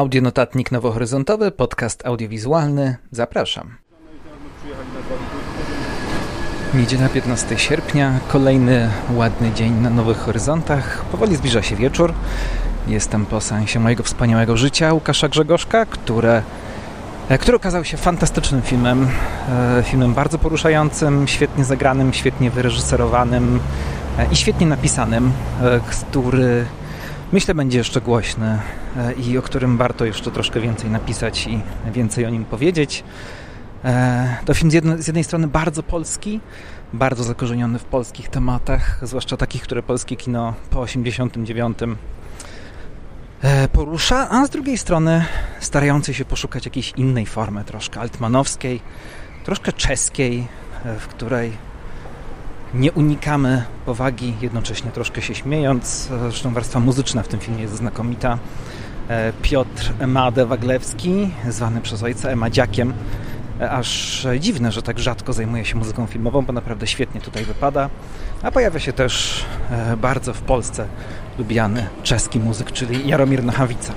Audionotatnik Nowohoryzontowy, podcast audiowizualny. Zapraszam. Niedziela 15 sierpnia, kolejny ładny dzień na Nowych Horyzontach. Powoli zbliża się wieczór. Jestem po sensie mojego wspaniałego życia Łukasza Grzegorzka, które, e, który okazał się fantastycznym filmem. E, filmem bardzo poruszającym, świetnie zagranym, świetnie wyreżyserowanym e, i świetnie napisanym, który myślę będzie jeszcze głośny e, i o którym warto jeszcze troszkę więcej napisać i więcej o nim powiedzieć. E, to film z, jednej, z jednej strony bardzo polski, bardzo zakorzeniony w polskich tematach, zwłaszcza takich, które polskie kino po 89 e, porusza, a z drugiej strony starający się poszukać jakiejś innej formy, troszkę altmanowskiej, troszkę czeskiej, w której nie unikamy powagi, jednocześnie troszkę się śmiejąc. Zresztą warstwa muzyczna w tym filmie jest znakomita. E, Piotr Emadę Waglewski, zwany przez ojca Emadziakiem. E, aż dziwne, że tak rzadko zajmuje się muzyką filmową, bo naprawdę świetnie tutaj wypada. A pojawia się też e, bardzo w Polsce lubiany czeski muzyk, czyli Jaromir Nochawica.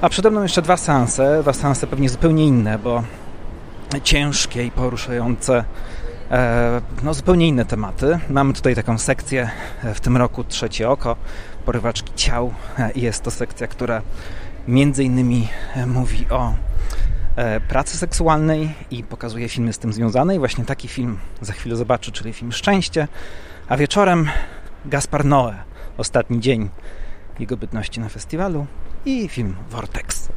A przede mną jeszcze dwa seanse, dwa seanse pewnie zupełnie inne, bo ciężkie i poruszające no, zupełnie inne tematy. Mamy tutaj taką sekcję e, w tym roku Trzecie Oko, porywaczki ciał e, i jest to sekcja, która między innymi mówi o pracy seksualnej i pokazuje filmy z tym związane i właśnie taki film za chwilę zobaczy, czyli film Szczęście, a wieczorem Gaspar Noe, ostatni dzień jego bytności na festiwalu i film Vortex.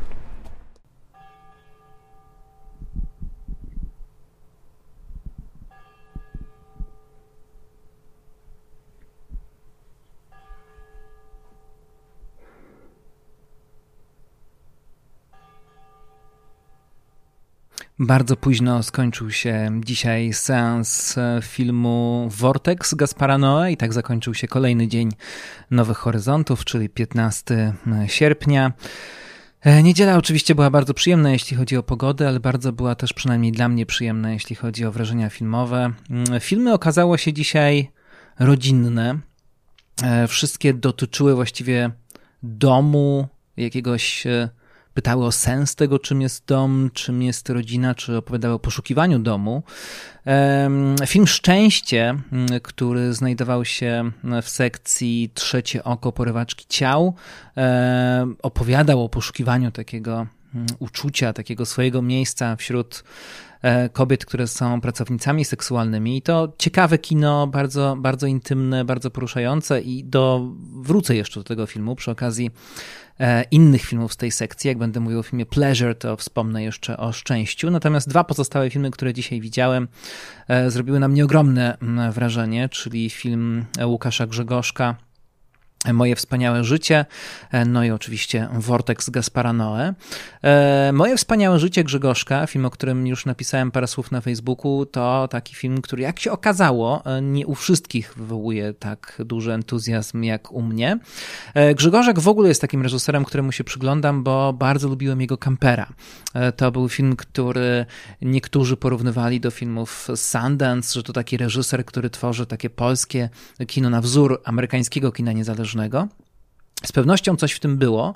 Bardzo późno skończył się dzisiaj seans e, filmu Vortex Gaspara Noe i tak zakończył się kolejny dzień Nowych Horyzontów, czyli 15 e, sierpnia. E, niedziela oczywiście była bardzo przyjemna, jeśli chodzi o pogodę, ale bardzo była też przynajmniej dla mnie przyjemna, jeśli chodzi o wrażenia filmowe. Mm, filmy okazało się dzisiaj rodzinne. Wszystkie dotyczyły właściwie domu, jakiegoś pytały o sens tego, czym jest dom, czym jest rodzina, czy opowiadały o poszukiwaniu domu. Film Szczęście, który znajdował się w sekcji Trzecie Oko Porywaczki Ciał, opowiadał o poszukiwaniu takiego uczucia, takiego swojego miejsca wśród e, kobiet, które są pracownicami seksualnymi. I to ciekawe kino, bardzo, bardzo intymne, bardzo poruszające i do, wrócę jeszcze do tego filmu przy okazji innych filmów z tej sekcji. Jak będę mówił o filmie Pleasure, to wspomnę jeszcze o Szczęściu. Natomiast dwa pozostałe filmy, które dzisiaj widziałem, e, zrobiły na mnie ogromne wrażenie, czyli film Łukasza Grzegorzka Moje wspaniałe życie, e, no i oczywiście Vortex Gaspara Noe. E, Moje wspaniałe życie Grzegorzka, film, o którym już napisałem parę słów na Facebooku, to taki film, który jak się okazało, e, nie u wszystkich wywołuje tak duży entuzjazm jak u mnie. Grzegorzek w ogóle jest takim reżyserem, któremu się przyglądam, bo bardzo lubiłem jego Campera. To był film, który niektórzy porównywali do filmów Sundance, że to taki reżyser, który tworzy takie polskie kino na wzór amerykańskiego kina niezależnego niezależnego. Z pewnością coś w tym było,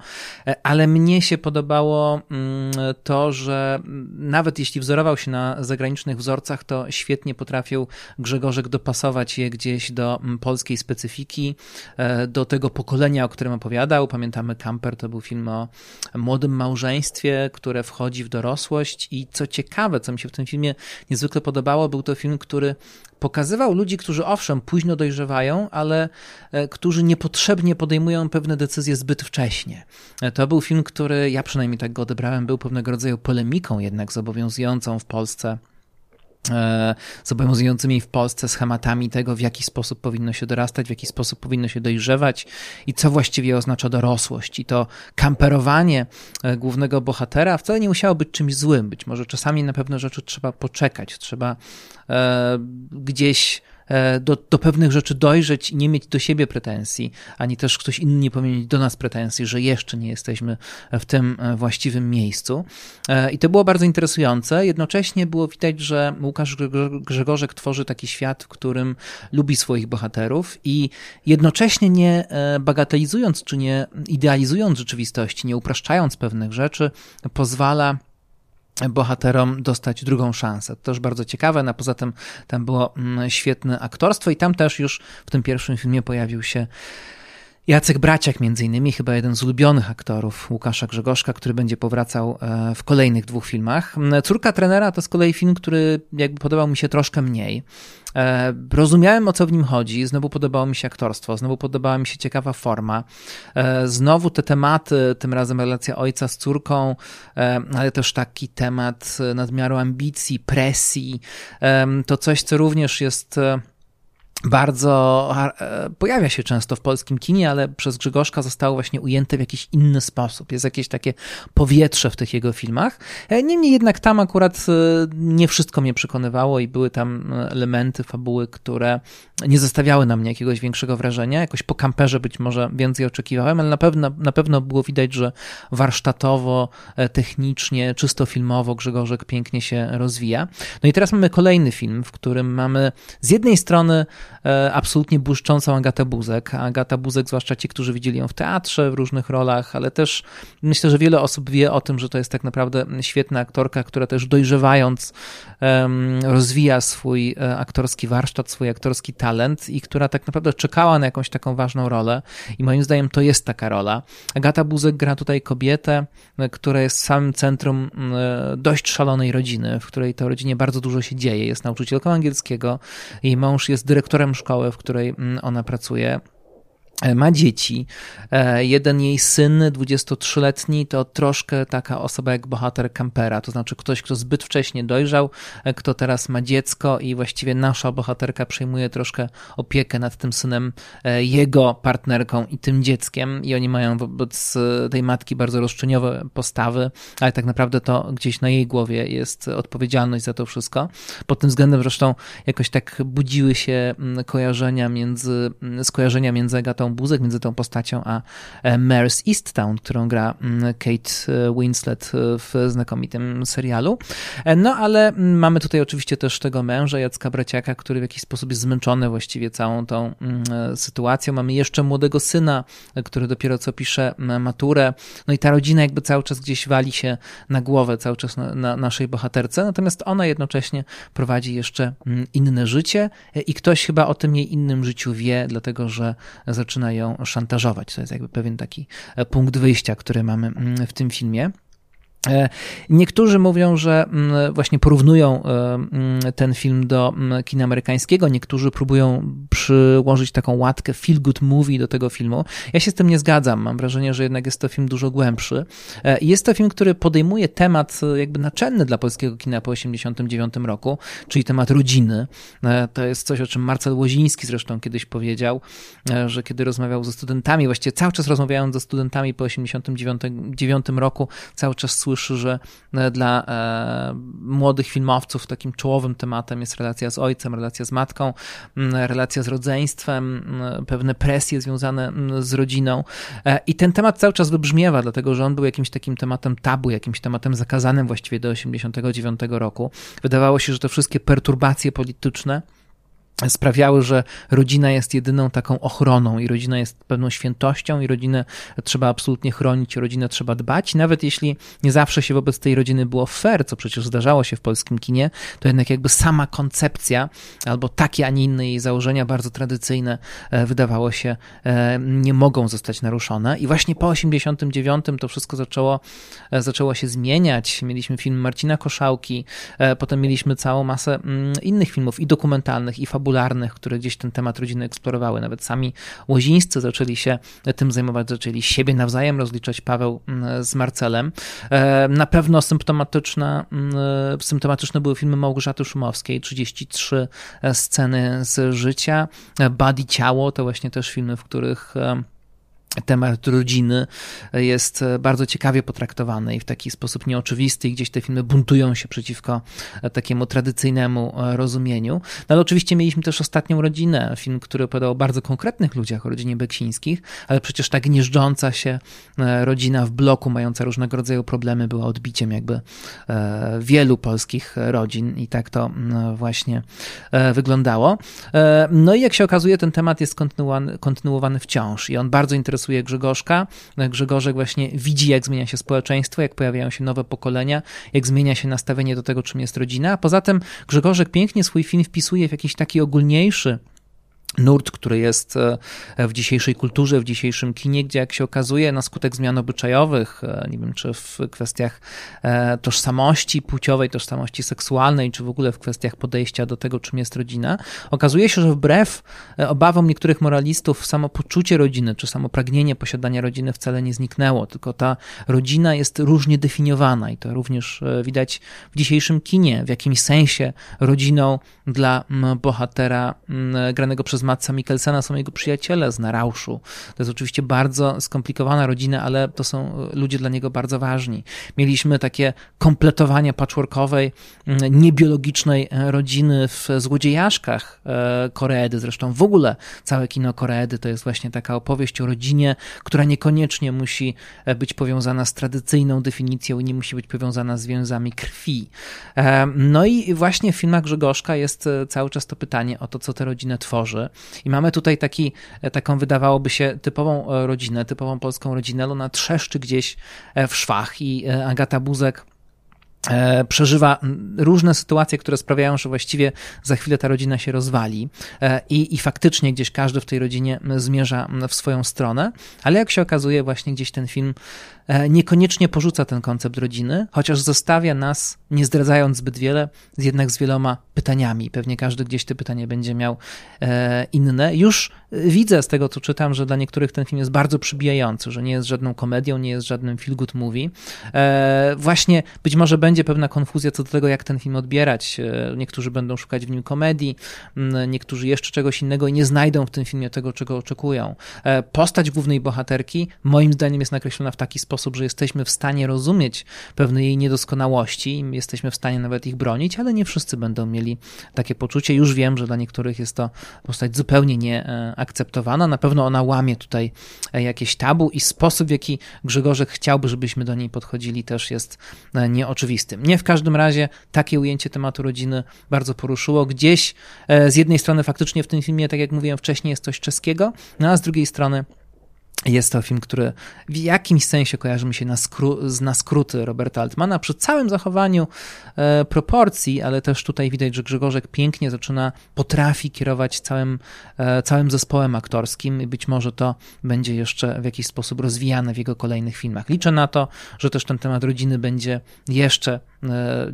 e, ale mnie się podobało mm, to, że nawet jeśli wzorował się na zagranicznych wzorcach, to świetnie potrafił Grzegorzek dopasować je gdzieś do mm, polskiej specyfiki, e, do tego pokolenia, o którym opowiadał. Pamiętamy Camper to był film o młodym małżeństwie, które wchodzi w dorosłość i co ciekawe, co mi się w tym filmie niezwykle podobało, był to film, który pokazywał ludzi, którzy owszem, późno dojrzewają, ale e, którzy niepotrzebnie podejmują pewne decyzje zbyt wcześnie. E, to był film, który ja przynajmniej tak go odebrałem, był pewnego rodzaju polemiką jednak zobowiązującą w Polsce E, z obowiązującymi w Polsce schematami tego, w jaki sposób powinno się dorastać, w jaki sposób powinno się dojrzewać i co właściwie oznacza dorosłość. I to kamperowanie e, głównego bohatera wcale nie musiało być czymś złym. Być może czasami na pewne rzeczy trzeba poczekać, trzeba e, gdzieś do, do pewnych rzeczy dojrzeć i nie mieć do siebie pretensji, ani też ktoś inny nie powinien mieć do nas pretensji, że jeszcze nie jesteśmy w tym e, właściwym miejscu. I to było bardzo interesujące. Jednocześnie było widać, że Łukasz Grzegorzek tworzy taki świat, w którym lubi swoich bohaterów i jednocześnie nie bagatelizując czy nie idealizując rzeczywistości, nie upraszczając pewnych rzeczy, pozwala bohaterom dostać drugą szansę. To też bardzo ciekawe, no poza tym tam było mm, świetne aktorstwo i tam też już w tym pierwszym filmie pojawił się Jacek Braciak między innymi, chyba jeden z ulubionych aktorów Łukasza Grzegorzka, który będzie powracał e, w kolejnych dwóch filmach. Córka trenera to z kolei film, który jakby podobał mi się troszkę mniej. E, rozumiałem o co w nim chodzi, znowu podobało mi się aktorstwo, znowu podobała mi się ciekawa forma. E, znowu te tematy, tym razem relacja ojca z córką, ale też taki temat nadmiaru ambicji, presji, to coś, co również jest bardzo e, pojawia się często w polskim kinie, ale przez Grzegorzka zostało właśnie ujęte w jakiś inny sposób. Jest jakieś takie powietrze w tych jego filmach. E, niemniej jednak tam akurat e, nie wszystko mnie przekonywało i były tam elementy fabuły, które nie zostawiały na mnie jakiegoś większego wrażenia. Jakoś po kamperze być może więcej oczekiwałem, ale na pewno, na pewno było widać, że warsztatowo, technicznie, czysto filmowo Grzegorzek pięknie się rozwija. No i teraz mamy kolejny film, w którym mamy z jednej strony absolutnie błyszczącą Agatę Buzek. Agata Buzek, zwłaszcza ci, którzy widzieli ją w teatrze, w różnych rolach, ale też myślę, że wiele osób wie o tym, że to jest tak naprawdę świetna aktorka, która też dojrzewając rozwija swój e, aktorski warsztat, swój aktorski talent i która tak naprawdę czekała na jakąś taką ważną rolę i moim zdaniem to jest taka rola. Agata Buzek gra tutaj kobietę, e, która jest samym centrum dość szalonej rodziny, w której to rodzinie bardzo dużo się dzieje. Jest nauczycielką angielskiego, jej mąż jest dyrektorem szkołę, w której mm, ona pracuje. E, ma dzieci. E, jeden jej syn, 23-letni, to troszkę taka osoba jak bohater kampera, to znaczy ktoś, kto zbyt wcześnie dojrzał, e, kto teraz ma dziecko i właściwie nasza bohaterka przejmuje troszkę opiekę nad tym synem, jego partnerką i tym dzieckiem i oni mają wobec tej matki bardzo roszczeniowe postawy, ale tak naprawdę to gdzieś na jej głowie jest odpowiedzialność za to wszystko. Pod tym względem zresztą jakoś tak budziły się mm, kojarzenia między, mm, skojarzenia między Agatą Buzek między tą postacią a e, Mare's Easttown, którą gra mm, Kate e, Winslet e, w znakomitym serialu. No ale mm, mamy tutaj oczywiście też tego męża, Jacka Braciaka, który w jakiś sposób jest zmęczony właściwie całą tą mm, sytuacją. Mamy jeszcze młodego syna, który dopiero co pisze maturę. No i ta rodzina jakby cały czas gdzieś wali się na głowę, cały czas na, na naszej bohaterce, natomiast ona jednocześnie prowadzi jeszcze inne życie i ktoś chyba o tym jej innym życiu wie, dlatego że zaczyna zaczyna ją szantażować. To jest jakby pewien taki e, punkt wyjścia, który mamy mm, w tym filmie. E, niektórzy mówią, że mm, właśnie porównują e, mm, ten film do mm, kina amerykańskiego, niektórzy próbują przyłożyć taką łatkę feel good movie do tego filmu. Ja się z tym nie zgadzam. Mam wrażenie, że jednak jest to film dużo głębszy. E, jest to film, który podejmuje temat jakby naczelny dla polskiego kina po 1989 roku, czyli temat rodziny. To jest coś, o czym Marcel Łoziński zresztą kiedyś powiedział, że kiedy rozmawiał ze studentami, właściwie cały czas rozmawiając ze studentami po 1989 roku, cały czas słyszał słyszy, że e, dla e, młodych filmowców takim czołowym tematem jest relacja z ojcem, relacja z matką, relacja z rodzeństwem, pewne presje związane z rodziną. E, I ten temat cały czas wybrzmiewa, dlatego że on był jakimś takim tematem tabu, jakimś tematem zakazanym właściwie do 89 roku. Wydawało się, że te wszystkie perturbacje polityczne, sprawiały, że rodzina jest jedyną taką ochroną i rodzina jest pewną świętością i rodzinę trzeba absolutnie chronić, rodzinę trzeba dbać. Nawet jeśli nie zawsze się wobec tej rodziny było fair, co przecież zdarzało się w polskim kinie, to jednak jakby sama koncepcja albo takie, a nie inne jej założenia bardzo tradycyjne e, wydawało się e, nie mogą zostać naruszone i właśnie po 89 to wszystko zaczęło, e, zaczęło się zmieniać. Mieliśmy film Marcina Koszałki, potem mieliśmy całą masę mm, innych filmów i dokumentalnych i fabularnych popularnych, które gdzieś ten temat rodziny eksplorowały. Nawet sami łozińscy zaczęli się tym zajmować, zaczęli siebie nawzajem rozliczać Paweł mm, z Marcelem. E, na pewno symptomatyczne, mm, symptomatyczne były filmy Małgorzaty Szumowskiej, 33 sceny z życia, Body Ciało, to właśnie też filmy, w których temat rodziny jest bardzo ciekawie potraktowany i w taki sposób nieoczywisty i gdzieś te filmy buntują się przeciwko takiemu tradycyjnemu rozumieniu. No ale oczywiście mieliśmy też Ostatnią Rodzinę, film, który opowiadał o bardzo konkretnych ludziach, o rodzinie Beksińskich, ale przecież ta gnieżdżąca się e, rodzina w bloku, mająca różnego rodzaju problemy, była odbiciem jakby e, wielu polskich rodzin i tak to właśnie e, wyglądało. No i jak się okazuje, ten temat jest kontynuowany, kontynuowany wciąż i on bardzo interesuje interesuje Grzegorzka. Grzegorzek właśnie widzi, jak zmienia się społeczeństwo, jak pojawiają się nowe pokolenia, jak zmienia się nastawienie do tego, czym jest rodzina. A poza tym Grzegorzek pięknie swój film wpisuje w jakiś taki ogólniejszy nurt, który jest e, w dzisiejszej kulturze, w dzisiejszym kinie, gdzie jak się okazuje, na skutek zmian obyczajowych, e, nie wiem, czy w kwestiach e, tożsamości płciowej, tożsamości seksualnej, czy w ogóle w kwestiach podejścia do tego, czym jest rodzina, okazuje się, że wbrew obawom niektórych moralistów, samo poczucie rodziny, czy samo pragnienie posiadania rodziny wcale nie zniknęło, tylko ta rodzina jest różnie definiowana i to również widać w dzisiejszym kinie. W jakimś sensie rodziną dla bohatera granego przez Matsa Mikkelsena są jego przyjaciele z Narauszu. To jest oczywiście bardzo skomplikowana rodzina, ale to są e, ludzie dla niego bardzo ważni. Mieliśmy takie kompletowanie patchworkowej, mm, niebiologicznej e, rodziny w Złodziejaszkach e, Koreedy. Zresztą w ogóle całe kino Koreedy to jest właśnie taka opowieść o rodzinie, która niekoniecznie musi być powiązana z tradycyjną definicją i nie musi być powiązana z więzami krwi. No i właśnie w filmach Grzegorzka jest cały czas to pytanie o to, co tę rodzinę tworzy. I mamy tutaj taki, e, taką wydawałoby się typową e, rodzinę, typową polską rodzinę, ona trzeszczy gdzieś e, w szwach i Agata Buzek przeżywa różne sytuacje, które sprawiają, że właściwie za chwilę ta rodzina się rozwali i, i faktycznie gdzieś każdy w tej rodzinie zmierza w swoją stronę, ale jak się okazuje, właśnie gdzieś ten film E, niekoniecznie porzuca ten koncept rodziny, chociaż zostawia nas, nie zdradzając zbyt wiele, jednak z wieloma pytaniami. Pewnie każdy gdzieś te pytania będzie miał e, inne. Już widzę z tego, co czytam, że dla niektórych ten film jest bardzo przybijający, że nie jest żadną komedią, nie jest żadnym feel good movie. E, właśnie być może będzie pewna konfuzja co do tego, jak ten film odbierać. Niektórzy będą szukać w nim komedii, niektórzy jeszcze czegoś innego i nie znajdą w tym filmie tego, czego oczekują. Postać głównej bohaterki moim zdaniem jest nakreślona w taki sposób, że jesteśmy w stanie rozumieć pewne jej niedoskonałości, jesteśmy w stanie nawet ich bronić, ale nie wszyscy będą mieli takie poczucie. Już wiem, że dla niektórych jest to postać zupełnie nieakceptowana. Na pewno ona łamie tutaj e, jakieś tabu i sposób, w jaki Grzegorzek chciałby, żebyśmy do niej podchodzili, też jest e, nieoczywisty. Mnie w każdym razie takie ujęcie tematu rodziny bardzo poruszyło. Gdzieś e, z jednej strony faktycznie w tym filmie, tak jak mówiłem wcześniej, jest coś czeskiego, no a z drugiej strony jest to film, który w jakimś sensie kojarzy mi się na, skró na skróty Roberta Altmana przy całym zachowaniu e, proporcji, ale też tutaj widać, że Grzegorzek pięknie zaczyna, potrafi kierować całym, e, całym zespołem aktorskim i być może to będzie jeszcze w jakiś sposób rozwijane w jego kolejnych filmach. Liczę na to, że też ten temat rodziny będzie jeszcze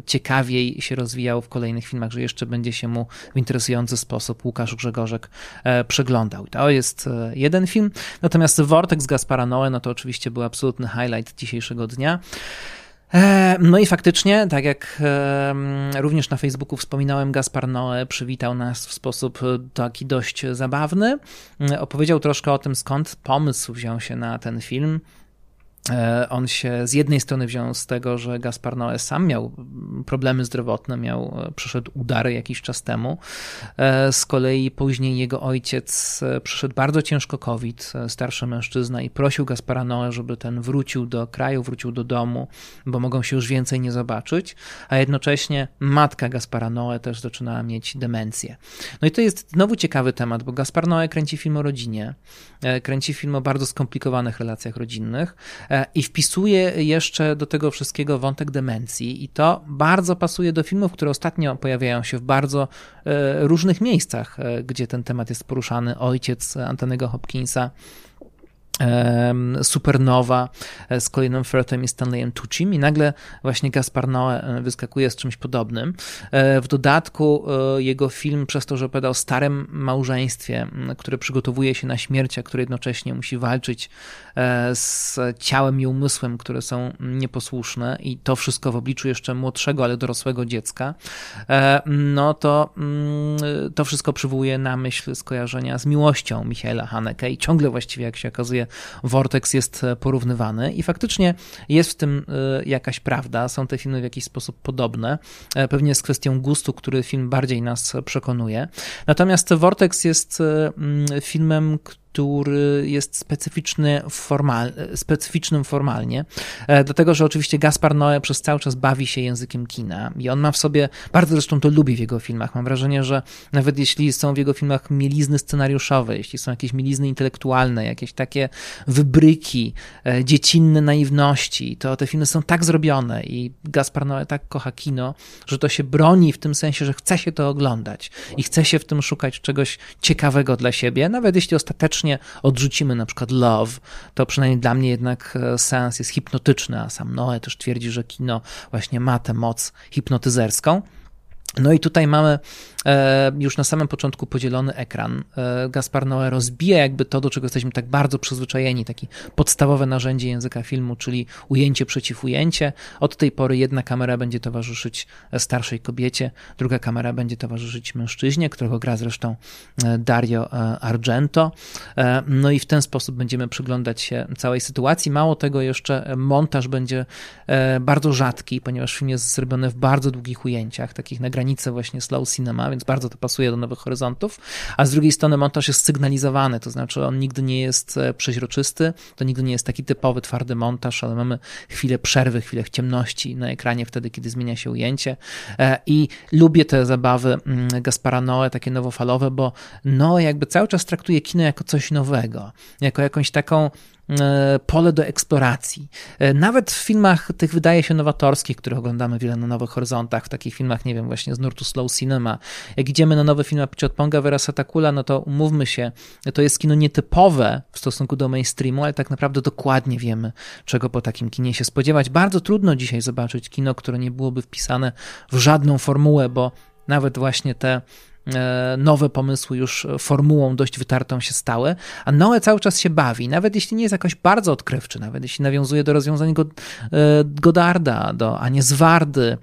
ciekawiej się rozwijał w kolejnych filmach, że jeszcze będzie się mu w interesujący sposób Łukasz Grzegorzek e, przeglądał. To jest e, jeden film. Natomiast Vortex Gaspara Noe, no to oczywiście był absolutny highlight dzisiejszego dnia. E, no i faktycznie, tak jak również na Facebooku wspominałem, Gaspar Noe przywitał nas w sposób taki dość zabawny. Opowiedział troszkę o tym, skąd pomysł wziął się na ten film. E, on się z jednej strony wziął z tego, że Gaspar Noé sam miał problemy zdrowotne, miał, e, przeszedł udary jakiś czas temu. E, z kolei później jego ojciec przeszedł bardzo ciężko COVID, starszy mężczyzna i prosił Gaspara Noé, żeby ten wrócił do kraju, wrócił do domu, bo mogą się już więcej nie zobaczyć, a jednocześnie matka Gaspara Noé też zaczynała mieć demencję. No i to jest znowu ciekawy temat, bo Gaspar Noé kręci film o rodzinie, kręci film o bardzo skomplikowanych relacjach rodzinnych, i wpisuje jeszcze do tego wszystkiego wątek demencji i to bardzo pasuje do filmów, które ostatnio pojawiają się w bardzo e, różnych miejscach, e, gdzie ten temat jest poruszany. Ojciec Antonego Hopkinsa Supernowa e, z Colinem Firthem i Stanleyem Tucci i nagle właśnie Gaspar Noé e, wyskakuje z czymś podobnym. E, w dodatku jego film przez to, że opowiada o starym małżeństwie, które przygotowuje się na śmierć, a które jednocześnie musi walczyć z ciałem i umysłem, które są nieposłuszne i to wszystko w obliczu jeszcze młodszego, ale dorosłego dziecka, no to to wszystko przywołuje na myśl skojarzenia z miłością Michaela Haneke i ciągle właściwie, jak się okazuje, Vortex jest porównywany i faktycznie jest w tym jakaś prawda, są te filmy w jakiś sposób podobne, pewnie jest kwestią gustu, który film bardziej nas przekonuje. Natomiast Vortex jest filmem, który jest specyficzny formal, specyficznym formalnie, e, dlatego że oczywiście Gaspar Noé przez cały czas bawi się językiem kina i on ma w sobie, bardzo zresztą to lubi w jego filmach, mam wrażenie, że nawet jeśli są w jego filmach mielizny scenariuszowe, jeśli są jakieś mielizny intelektualne, jakieś takie wybryki, e, dziecinne naiwności, to te filmy są tak zrobione i Gaspar Noé tak kocha kino, że to się broni w tym sensie, że chce się to oglądać i chce się w tym szukać czegoś ciekawego dla siebie, nawet jeśli ostatecznie odrzucimy na przykład Love, to przynajmniej dla mnie jednak e, seans jest hipnotyczny, a sam Noe też twierdzi, że kino właśnie ma tę moc hipnotyzerską. No i tutaj mamy już na samym początku podzielony ekran. E, Gaspar Noé rozbija jakby to, do czego jesteśmy tak bardzo przyzwyczajeni, takie podstawowe narzędzie języka filmu, czyli ujęcie przeciw ujęcie. Od tej pory jedna kamera będzie towarzyszyć starszej kobiecie, druga kamera będzie towarzyszyć mężczyźnie, którego gra zresztą e, Dario Argento. No i w ten sposób będziemy przyglądać się całej sytuacji. Mało tego, jeszcze montaż będzie bardzo rzadki, ponieważ film jest zrobiony w bardzo długich ujęciach, takich na granicy właśnie slow cinema, więc bardzo to pasuje do Nowych Horyzontów, a z drugiej strony montaż jest sygnalizowany, to znaczy on nigdy nie jest e, przeźroczysty, to nigdy nie jest taki typowy, twardy montaż, ale mamy chwilę przerwy, chwilę ciemności na ekranie wtedy, kiedy zmienia się ujęcie. E, i lubię te zabawy mm, Gaspara Noe, takie nowofalowe, bo no jakby cały czas traktuje kino jako coś nowego, jako jakąś taką pole do eksploracji. E, nawet w filmach tych wydaje się nowatorskich, które oglądamy wiele na Nowych Horyzontach, w takich filmach, nie wiem, właśnie z nurtu slow cinema, jak idziemy na nowe filmy Ponga Verasa Takula, no to umówmy się, to jest kino nietypowe w stosunku do mainstreamu, ale tak naprawdę dokładnie wiemy, czego po takim kinie się spodziewać. Bardzo trudno dzisiaj zobaczyć kino, które nie byłoby wpisane w żadną formułę, bo nawet właśnie te E, nowe pomysły już formułą dość wytartą się stały, a Noe cały czas się bawi, nawet jeśli nie jest jakoś bardzo odkrywczy, nawet jeśli nawiązuje do rozwiązań e, Godarda, do Anieswardy, E,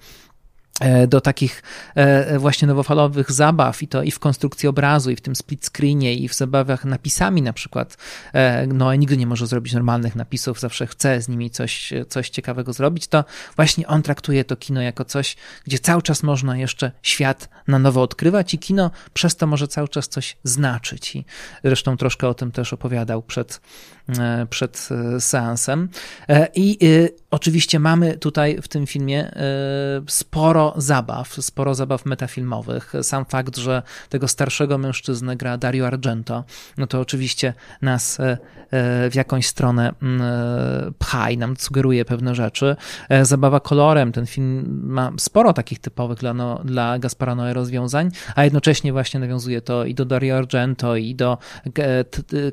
do takich e, właśnie nowofalowych zabaw i to i w konstrukcji obrazu, i w tym split screenie, i w zabawach napisami na przykład. E, no, nigdy nie może zrobić normalnych napisów, zawsze chce z nimi coś, coś ciekawego zrobić, to właśnie on traktuje to kino jako coś, gdzie cały czas można jeszcze świat na nowo odkrywać i kino przez to może cały czas coś znaczyć. I zresztą troszkę o tym też opowiadał przed, przed seansem. I oczywiście mamy tutaj w tym filmie sporo zabaw, sporo zabaw metafilmowych. Sam fakt, że tego starszego mężczyznę gra Dario Argento, no to oczywiście nas e, e, w jakąś stronę mm, e, pcha i nam sugeruje pewne rzeczy. Zabawa kolorem, ten film ma sporo takich typowych dla, no, dla Gaspara Noé rozwiązań, a jednocześnie właśnie nawiązuje to i do Dario Argento, i do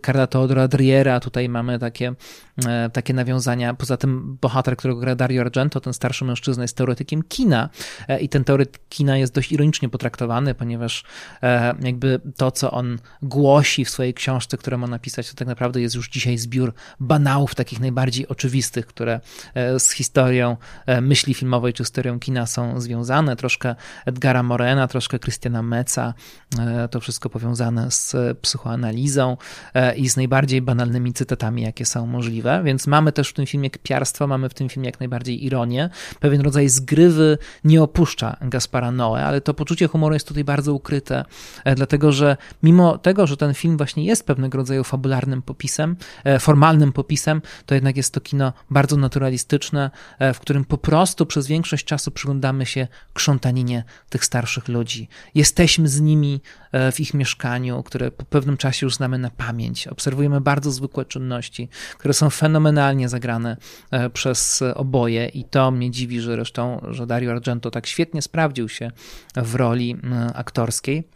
Carla Teodora Driera. Tutaj mamy takie, takie nawiązania. Poza tym bohater, którego gra Dario Argento, ten starszy mężczyzna jest teoretykiem kina, E, i ten teoryk kina jest dość ironicznie potraktowany, ponieważ e, jakby to, co on głosi w swojej książce, którą ma napisać, to tak naprawdę jest już dzisiaj zbiór banałów takich najbardziej oczywistych, które e, z historią myśli filmowej czy historią kina są związane. Troszkę Edgara Morena, troszkę Christiana Meca, to wszystko powiązane z psychoanalizą i z najbardziej banalnymi cytatami, jakie są możliwe. Więc mamy też w tym filmie kpiarstwo, mamy w tym filmie jak najbardziej ironię, pewien rodzaj zgrywy, nie opuszcza Gaspara Noe, ale to poczucie humoru jest tutaj bardzo ukryte, e, dlatego że mimo tego, że ten film właśnie jest pewnego rodzaju fabularnym popisem, e, formalnym popisem, to jednak jest to kino bardzo naturalistyczne, e, w którym po prostu przez większość czasu przyglądamy się krzątaninie tych starszych ludzi. Jesteśmy z nimi w ich mieszkaniu, które po pewnym czasie już znamy na pamięć. Obserwujemy bardzo zwykłe czynności, które są fenomenalnie zagrane przez oboje i to mnie dziwi, że zresztą, że Dario Argento tak świetnie sprawdził się w roli aktorskiej.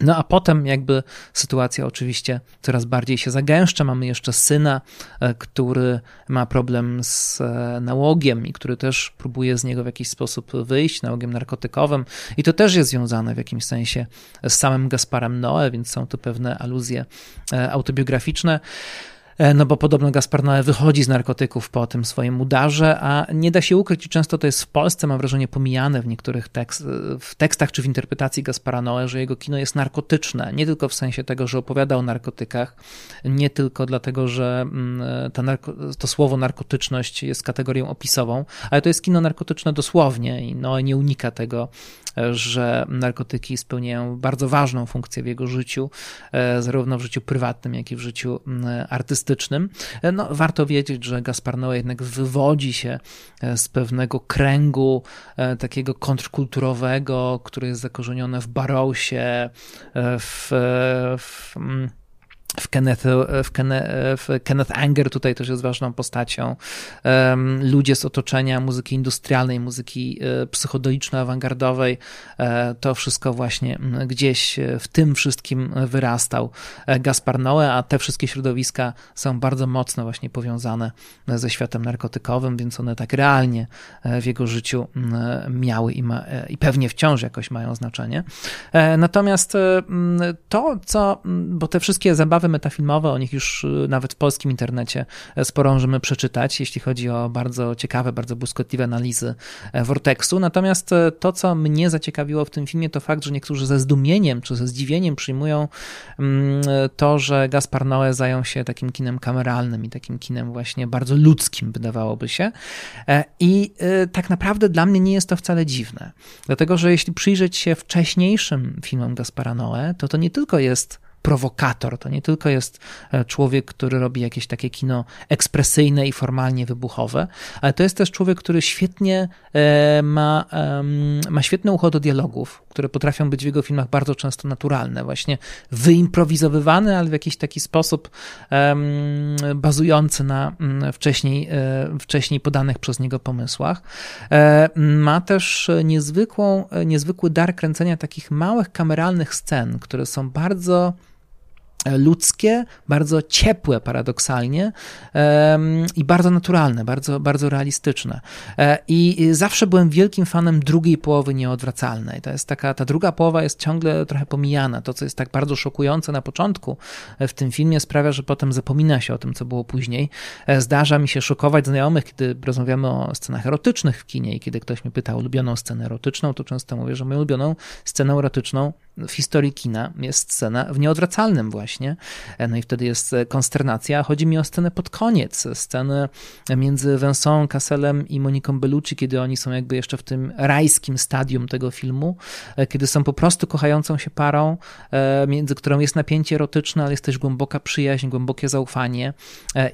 No a potem jakby sytuacja oczywiście coraz bardziej się zagęszcza. Mamy jeszcze syna, e, który ma problem z e, nałogiem i który też próbuje z niego w jakiś sposób wyjść, nałogiem narkotykowym. I to też jest związane w jakimś sensie z samym Gasparem Noe, więc są tu pewne aluzje e, autobiograficzne. E, no bo podobno Gaspar Noé wychodzi z narkotyków po tym swoim udarze, a nie da się ukryć i często to jest w Polsce, mam wrażenie, pomijane w niektórych tekst, w tekstach czy w interpretacji Gaspara Noé, że jego kino jest narkotyczne. Nie tylko w sensie tego, że opowiada o narkotykach, nie tylko dlatego, że mm, ta narko, to słowo narkotyczność jest kategorią opisową, ale to jest kino narkotyczne dosłownie i no, nie unika tego, że narkotyki spełniają bardzo ważną funkcję w jego życiu, e, zarówno w życiu prywatnym, jak i w życiu artystycznym. E, no, warto wiedzieć, że Gaspar Noé jednak wywodzi się e, z pewnego kręgu takiego kontrkulturowego, który jest zakorzeniony w Barrowsie, w, w w Kenneth, w, Kenneth, w Kenneth Anger tutaj też jest ważną postacią. Ludzie z otoczenia muzyki industrialnej, muzyki e, psychodeliczno-awangardowej, e, to wszystko właśnie gdzieś w tym wszystkim wyrastał e, Gaspar Noé, a te wszystkie środowiska są bardzo mocno właśnie powiązane ze światem narkotykowym, więc one tak realnie w jego życiu miały i, ma, i pewnie wciąż jakoś mają znaczenie. Natomiast to, co, bo te wszystkie zabawy zabawy metafilmowe, o nich już y, nawet w polskim internecie e, sporo możemy przeczytać, jeśli chodzi o bardzo ciekawe, bardzo błyskotliwe analizy e, Vortexu. Natomiast e, to, co mnie zaciekawiło w tym filmie, to fakt, że niektórzy ze zdumieniem czy ze zdziwieniem przyjmują mm, to, że Gaspar Noé zajął się takim kinem kameralnym i takim kinem właśnie bardzo ludzkim, wydawałoby się. I tak naprawdę dla mnie nie jest to wcale dziwne. Dlatego, że jeśli przyjrzeć się wcześniejszym filmom Gaspara Noé, to to nie tylko jest prowokator. To nie tylko jest e, człowiek, który robi jakieś takie kino ekspresyjne i formalnie wybuchowe, ale to jest też człowiek, który świetnie e, ma, ma świetne ucho do dialogów, które potrafią być w jego filmach bardzo często naturalne, właśnie wyimprowizowywane, ale w jakiś taki sposób bazujący na mm, wcześniej, e, wcześniej podanych przez niego pomysłach. Ma też niezwykłą, niezwykły dar kręcenia takich małych kameralnych scen, które są bardzo ludzkie, bardzo ciepłe paradoksalnie i bardzo naturalne, bardzo, bardzo realistyczne. E, I zawsze byłem wielkim fanem drugiej połowy nieodwracalnej. To jest taka, ta druga połowa jest ciągle trochę pomijana. To, co jest tak bardzo szokujące na początku e, w tym filmie sprawia, że potem zapomina się o tym, co było później. E, zdarza mi się szokować znajomych, kiedy rozmawiamy o scenach erotycznych w kinie i kiedy ktoś mnie pyta o ulubioną scenę erotyczną, to często mówię, że moją ulubioną sceną erotyczną w historii kina jest scena w nieodwracalnym właśnie. E, no i wtedy jest e, konsternacja. Chodzi mi o scenę pod koniec, scenę między Vincent Casselem i Moniką Bellucci, kiedy oni są jakby jeszcze w tym rajskim stadium tego filmu, e, kiedy są po prostu kochającą się parą, między którą jest napięcie erotyczne, ale jest też głęboka przyjaźń, głębokie zaufanie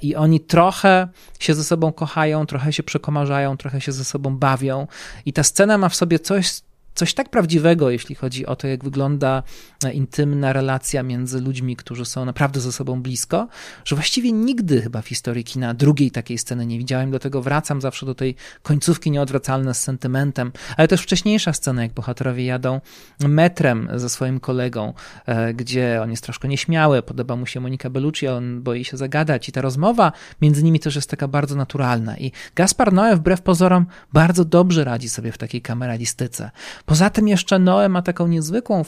i oni trochę się ze sobą kochają, trochę się przekomarzają, trochę się ze sobą bawią i ta scena ma w sobie coś, coś tak prawdziwego, jeśli chodzi o to, jak wygląda e, intymna relacja między ludźmi, którzy są naprawdę ze sobą blisko, że właściwie nigdy chyba w historii kina drugiej takiej sceny nie widziałem, dlatego wracam zawsze do tej końcówki nieodwracalne z sentymentem, ale też wcześniejsza scena, jak bohaterowie jadą metrem ze swoim kolegą, e, gdzie on jest troszkę nieśmiały, podoba mu się Monika Bellucci, on boi się zagadać. I ta rozmowa między nimi też jest taka bardzo naturalna. I Gaspar Noé wbrew pozorom bardzo dobrze radzi sobie w takiej kameralistyce. Poza tym jeszcze Noe ma taką niezwykłą,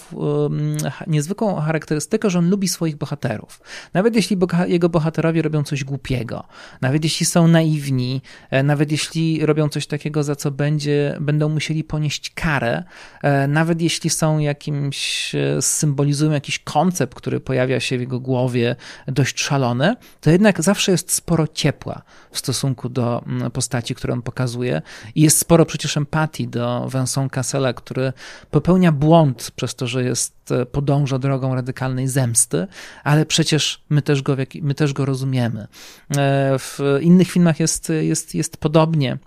niezwykłą charakterystykę, że on lubi swoich bohaterów. Nawet jeśli jego bohaterowie robią coś głupiego, nawet jeśli są naiwni, e, nawet jeśli robią coś takiego, za co będzie, będą musieli ponieść karę, e, nawet jeśli są jakimś, e, symbolizują jakiś koncept, który pojawia się w jego głowie dość szalony, to jednak zawsze jest sporo ciepła w stosunku do postaci, którą pokazuje i jest sporo przecież empatii do Vincent Cassela, który popełnia błąd przez to, że jest, e, podąża drogą radykalnej zemsty, ale przecież my też go, my też go rozumiemy. E, w innych filmach jest, jest, jest podobnie.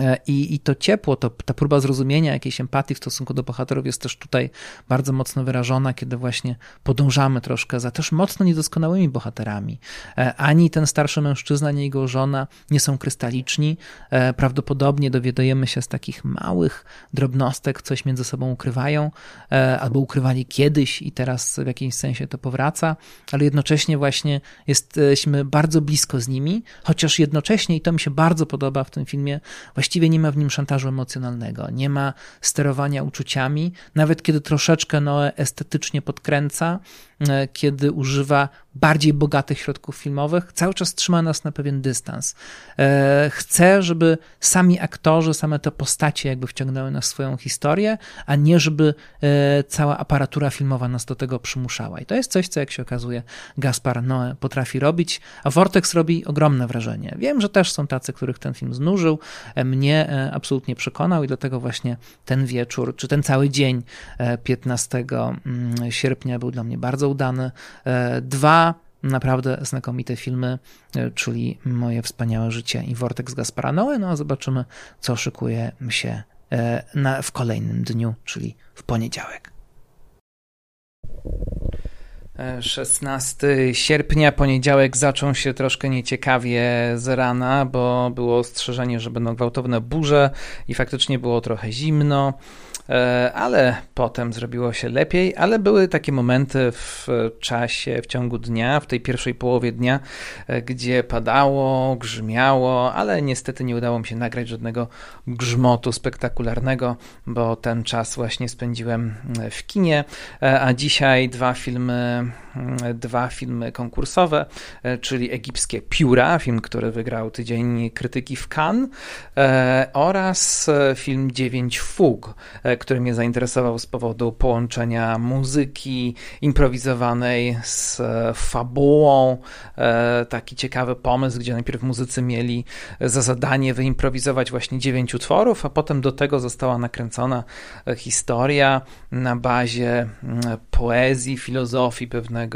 E, I, I to ciepło, to, ta próba zrozumienia jakiejś empatii w stosunku do bohaterów jest też tutaj bardzo mocno wyrażona, kiedy właśnie podążamy troszkę za też mocno niedoskonałymi bohaterami. E, ani ten starszy mężczyzna, ani jego żona nie są krystaliczni. E, prawdopodobnie dowiadujemy się z takich małych drobnostek, coś między sobą ukrywają, albo ukrywali kiedyś i teraz w jakimś sensie to powraca, ale jednocześnie właśnie jesteśmy bardzo blisko z nimi, chociaż jednocześnie, i to mi się bardzo podoba w tym filmie, Właściwie nie ma w nim szantażu emocjonalnego, nie ma sterowania uczuciami, nawet kiedy troszeczkę Noe estetycznie podkręca, kiedy używa bardziej bogatych środków filmowych, cały czas trzyma nas na pewien dystans. E, chce, żeby sami aktorzy, same te postacie jakby wciągnęły nas w swoją historię, a nie żeby e, cała aparatura filmowa nas do tego przymuszała. I to jest coś, co jak się okazuje Gaspar Noé potrafi robić, a Vortex robi ogromne wrażenie. Wiem, że też są tacy, których ten film znużył, e, mnie absolutnie przekonał i dlatego właśnie ten wieczór, czy ten cały dzień 15 mm, sierpnia był dla mnie bardzo udany. Dwa naprawdę znakomite filmy, e, czyli Moje wspaniałe życie i Vortex Gaspara Noe. No a zobaczymy, co szykuje się e, na, w kolejnym dniu, czyli w poniedziałek. 16 e, sierpnia, poniedziałek zaczął się troszkę nieciekawie z rana, bo było ostrzeżenie, że będą gwałtowne burze i faktycznie było trochę zimno. E, ale potem zrobiło się lepiej, ale były takie momenty w czasie, w ciągu dnia, w tej pierwszej połowie dnia, e, gdzie padało, grzmiało, ale niestety nie udało mi się nagrać żadnego grzmotu spektakularnego, bo ten czas właśnie spędziłem e, w kinie, a dzisiaj dwa filmy, dwa filmy konkursowe, czyli egipskie Pióra, film, który wygrał tydzień krytyki w Cannes oraz film Dziewięć Fug, który mnie zainteresował z powodu połączenia muzyki improwizowanej z e, fabułą. E, taki ciekawy pomysł, gdzie najpierw muzycy mieli za zadanie wyimprowizować właśnie dziewięć utworów, a potem do tego została nakręcona historia na bazie poezji, filozofii pewnego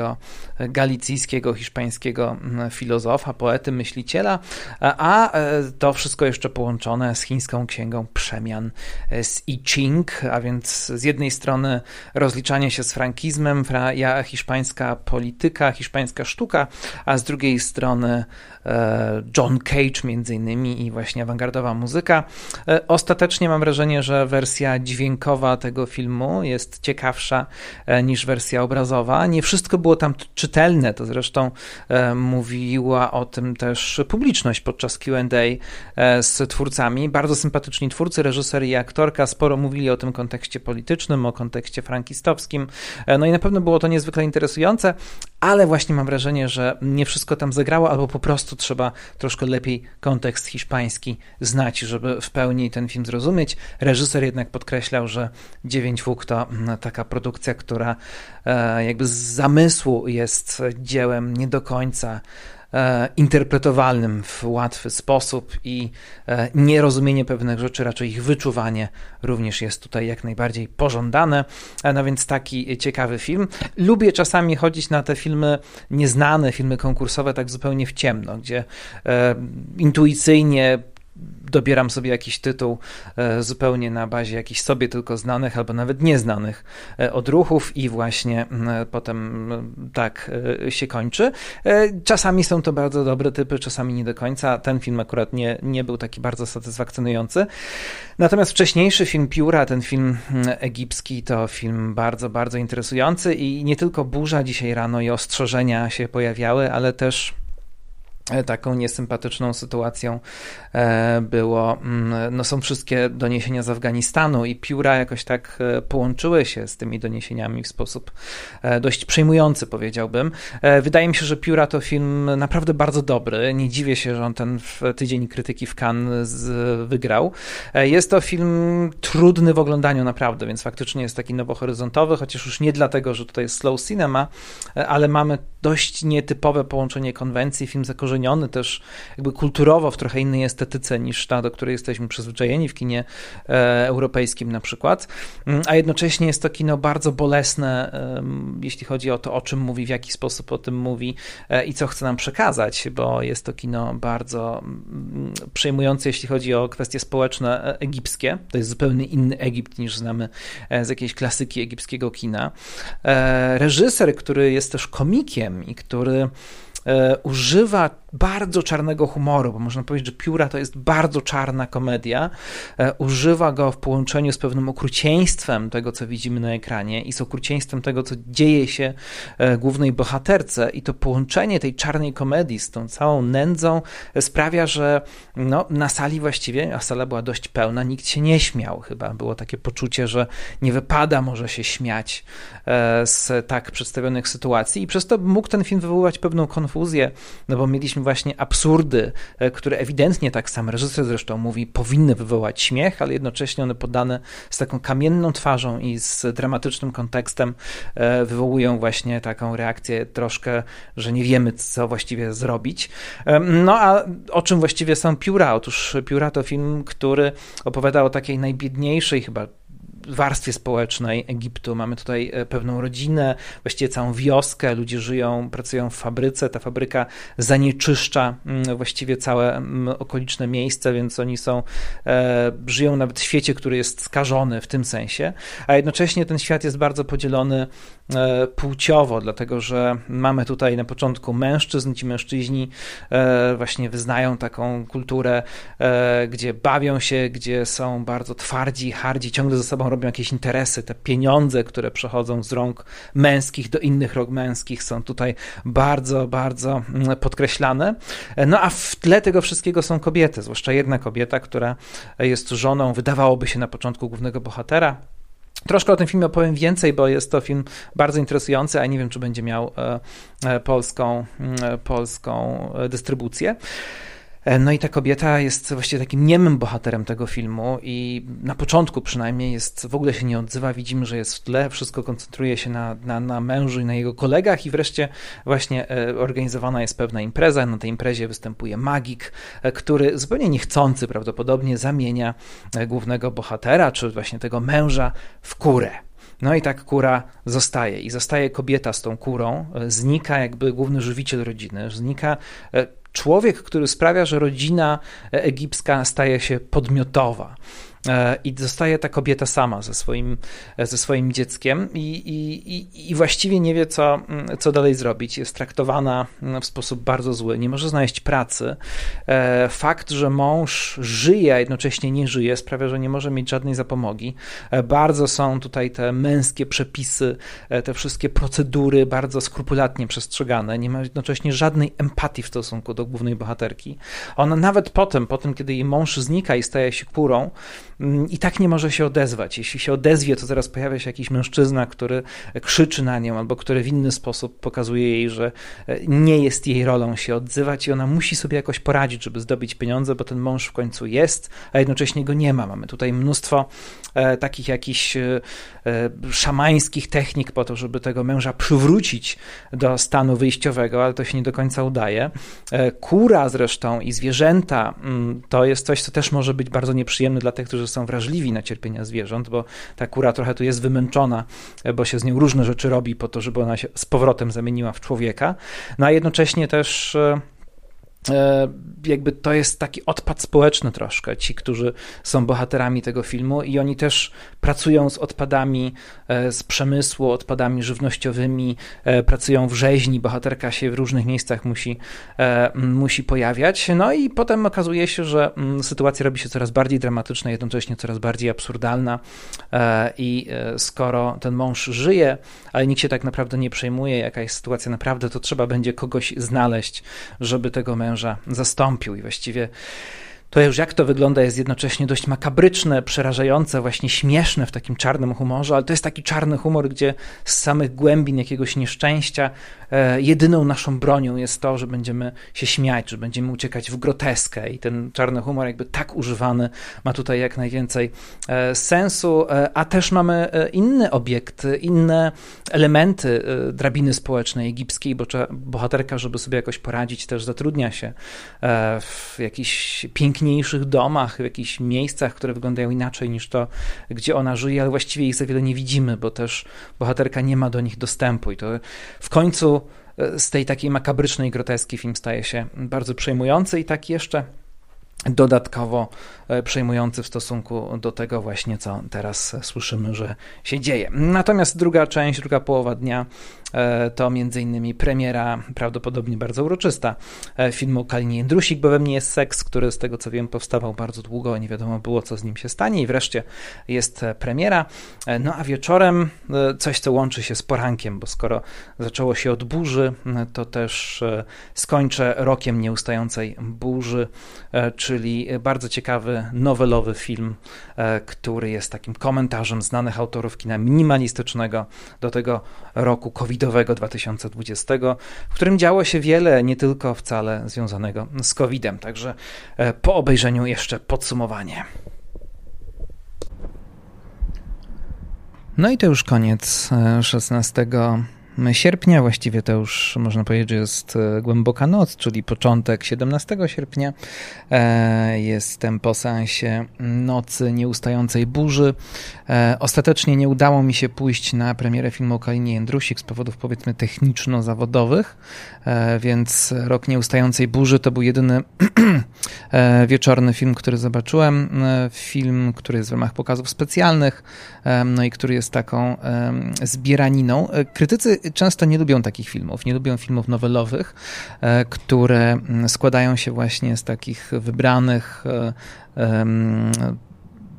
galicyjskiego, hiszpańskiego filozofa, poety, myśliciela, a e, to wszystko jeszcze połączone z chińską księgą przemian z I Ching, a więc z jednej strony rozliczanie się z frankizmem, hiszpańska polityka, hiszpańska sztuka, a z drugiej strony e, John Cage między innymi i właśnie awangardowa muzyka. E, ostatecznie mam wrażenie, że wersja dźwiękowa tego filmu jest ciekawsza e, niż wersja obrazowa. Nie wszystko było tam czytelne, to zresztą mówiła o tym też publiczność podczas Q&A z twórcami. Bardzo sympatyczni twórcy, reżyser i aktorka sporo mówili o tym kontekście politycznym, o kontekście frankistowskim. E, no i na pewno było to niezwykle interesujące, ale właśnie mam wrażenie, że nie wszystko tam zagrało, albo po prostu trzeba troszkę lepiej kontekst hiszpański znać, żeby w pełni ten film zrozumieć. Reżyser jednak podkreślał, że Dziewięć Wóg to mm, taka produkcja, która e, jakby z zamysłu jest dziełem nie do końca interpretowalnym w łatwy sposób i e, nierozumienie pewnych rzeczy, raczej ich wyczuwanie również jest tutaj jak najbardziej pożądane. E, no więc taki ciekawy film. Lubię czasami chodzić na te filmy nieznane, filmy konkursowe tak zupełnie w ciemno, gdzie intuicyjnie dobieram sobie jakiś tytuł e, zupełnie na bazie jakichś sobie tylko znanych albo nawet nieznanych e, odruchów i właśnie potem tak e, się kończy. Czasami są to bardzo dobre typy, czasami nie do końca. Ten film akurat nie, nie był taki bardzo satysfakcjonujący. Natomiast wcześniejszy film Pióra, ten film egipski, to film bardzo, bardzo interesujący i nie tylko burza dzisiaj rano i ostrzeżenia się pojawiały, ale też E, taką niesympatyczną sytuacją e, było, mm, no są wszystkie doniesienia z Afganistanu i pióra jakoś tak e, połączyły się z tymi doniesieniami w sposób dość przejmujący, powiedziałbym. Wydaje mi się, że pióra to film naprawdę bardzo dobry. Nie dziwię się, że on ten tydzień krytyki w Cannes wygrał. Jest to film trudny w oglądaniu naprawdę, więc faktycznie jest taki nowohoryzontowy, chociaż już nie dlatego, że tutaj jest slow cinema, ale mamy dość nietypowe połączenie konwencji, film zakorzeniony zakorzeniony też jakby kulturowo w trochę innej estetyce niż ta, do której jesteśmy przyzwyczajeni w kinie e, europejskim na przykład, mm, a jednocześnie jest to kino bardzo bolesne, jeśli chodzi o to, o czym mówi, w jaki sposób o tym mówi e, i co chce nam przekazać, bo jest to kino bardzo mm, przejmujące, jeśli chodzi o kwestie społeczne e, egipskie. To jest zupełnie inny Egipt niż znamy z jakiejś klasyki egipskiego kina. Reżyser, który jest też komikiem i który używa bardzo czarnego humoru, bo można powiedzieć, że Pióra to jest bardzo czarna komedia. E, używa go w połączeniu z pewnym okrucieństwem tego, co widzimy na ekranie i z okrucieństwem tego, co dzieje się e, głównej bohaterce i to połączenie tej czarnej komedii z tą całą nędzą sprawia, że no, na sali właściwie, a sala była dość pełna, nikt się nie śmiał chyba. Było takie poczucie, że nie wypada może się śmiać e, z tak przedstawionych sytuacji i przez to mógł ten film wywoływać pewną konfuzję, no bo mieliśmy właśnie absurdy, e, które ewidentnie, tak sam reżyser zresztą mówi, powinny wywołać śmiech, ale jednocześnie one podane z taką kamienną twarzą i z dramatycznym kontekstem e, wywołują właśnie taką reakcję troszkę, że nie wiemy, co właściwie zrobić. No a o czym właściwie są Pióra? Otóż Pióra to film, który opowiada o takiej najbiedniejszej chyba warstwie społecznej Egiptu. Mamy tutaj e, pewną rodzinę, właściwie całą wioskę, ludzie żyją, pracują w fabryce, ta fabryka zanieczyszcza mm, właściwie całe mm, okoliczne miejsce, więc oni są, e, żyją nawet w świecie, który jest skażony w tym sensie, a jednocześnie ten świat jest bardzo podzielony płciowo, dlatego że mamy tutaj na początku mężczyzn, ci mężczyźni właśnie wyznają taką kulturę, gdzie bawią się, gdzie są bardzo twardzi, hardzi, ciągle ze sobą robią jakieś interesy. Te pieniądze, które przechodzą z rąk męskich do innych rąk męskich są tutaj bardzo, bardzo mm, podkreślane. No a w tle tego wszystkiego są kobiety, zwłaszcza jedna kobieta, która jest żoną, wydawałoby się na początku głównego bohatera, Troszkę o tym filmie opowiem więcej, bo jest to film bardzo interesujący, a nie wiem, czy będzie miał e, e, polską, mm, polską e, dystrybucję. E, no i ta kobieta jest właściwie takim niemym bohaterem tego filmu i na początku przynajmniej jest, w ogóle się nie odzywa, widzimy, że jest w tle, wszystko koncentruje się na, na, na mężu i na jego kolegach i wreszcie właśnie e, organizowana jest pewna impreza, na tej imprezie występuje magik, e, który zupełnie niechcący prawdopodobnie zamienia głównego bohatera, czy właśnie tego męża w kurę. No i tak kura zostaje. I zostaje kobieta z tą kurą. Znika jakby główny żywiciel rodziny. Znika człowiek, który sprawia, że rodzina egipska staje się podmiotowa. E, i zostaje ta kobieta sama ze swoim, e, ze swoim dzieckiem i, i, i właściwie nie wie, co, mm, co dalej zrobić. Jest traktowana w sposób bardzo zły, nie może znaleźć pracy. E, fakt, że mąż żyje, a jednocześnie nie żyje, sprawia, że nie może mieć żadnej zapomogi. Bardzo są tutaj te męskie przepisy, te wszystkie procedury bardzo skrupulatnie przestrzegane. Nie ma jednocześnie żadnej empatii w stosunku do głównej bohaterki. Ona nawet potem, potem kiedy jej mąż znika i staje się kurą, Mm, i tak nie może się odezwać. Jeśli się odezwie, to zaraz pojawia się jakiś mężczyzna, który krzyczy na nią albo który w inny sposób pokazuje jej, że e, nie jest jej rolą się odzywać i ona musi sobie jakoś poradzić, żeby zdobyć pieniądze, bo ten mąż w końcu jest, a jednocześnie go nie ma. Mamy tutaj mnóstwo e, takich jakichś e, szamańskich technik po to, żeby tego męża przywrócić do stanu wyjściowego, ale to się nie do końca udaje. Kura zresztą i zwierzęta mm, to jest coś, co też może być bardzo nieprzyjemne dla tych, którzy są wrażliwi na cierpienia zwierząt, bo ta kura trochę tu jest wymęczona, bo się z nią różne rzeczy robi po to, żeby ona się z powrotem zamieniła w człowieka. No a jednocześnie też e, jakby to jest taki odpad społeczny troszkę, ci, którzy są bohaterami tego filmu i oni też pracują z odpadami e, z przemysłu, odpadami żywnościowymi, e, pracują w rzeźni, bohaterka się w różnych miejscach musi, musi pojawiać, no i potem okazuje się, że sytuacja robi się coraz bardziej dramatyczna, jednocześnie coraz bardziej absurdalna i skoro ten mąż żyje, ale nikt się tak naprawdę nie przejmuje, jaka jest sytuacja naprawdę, to trzeba będzie kogoś znaleźć, żeby tego męża męża zastąpił i właściwie to już jak to wygląda jest jednocześnie dość makabryczne, przerażające, właśnie śmieszne w takim czarnym humorze, ale to jest taki czarny humor, gdzie z samych głębin jakiegoś nieszczęścia jedyną naszą bronią jest to, że będziemy się śmiać, że będziemy uciekać w groteskę i ten czarny humor jakby tak używany ma tutaj jak najwięcej e, sensu, e, a też mamy e, inny obiekt, inne elementy e, drabiny społecznej egipskiej, bo bohaterka, żeby sobie jakoś poradzić, też zatrudnia się e, w piękny piękniejszych domach, w jakichś miejscach, które wyglądają inaczej niż to, gdzie ona żyje, ale właściwie ich za wiele nie widzimy, bo też bohaterka nie ma do nich dostępu i to w końcu e, z tej takiej makabrycznej groteski film staje się bardzo przejmujący i tak jeszcze dodatkowo e, przejmujący w stosunku do tego właśnie, co teraz słyszymy, że się dzieje. Natomiast druga część, druga połowa dnia to m.in. premiera, prawdopodobnie bardzo uroczysta, filmu Kalini Jędrusik, bo we mnie jest seks, który z tego co wiem powstawał bardzo długo, nie wiadomo było co z nim się stanie i wreszcie jest premiera. No a wieczorem coś, co łączy się z porankiem, bo skoro zaczęło się od burzy, to też skończę rokiem nieustającej burzy, czyli bardzo ciekawy, nowelowy film, który jest takim komentarzem znanych autorów kina minimalistycznego do tego roku covidowego 2020, w którym działo się wiele, nie tylko wcale związanego z covidem. Także e, po obejrzeniu jeszcze podsumowanie. No i to już koniec 16 e, sierpnia, właściwie to już można powiedzieć, że jest e, głęboka noc, czyli początek 17 sierpnia. E, jestem po seansie Nocy Nieustającej Burzy. E, ostatecznie nie udało mi się pójść na premierę filmu o Kalinie Jędrusik z powodów powiedzmy techniczno-zawodowych, więc Rok Nieustającej Burzy to był jedyny wieczorny film, który zobaczyłem. Film, który jest w ramach pokazów specjalnych, no i który jest taką zbieraniną. Krytycy często nie lubią takich filmów, nie lubią filmów nowelowych, e, które mm, składają się właśnie z takich wybranych e,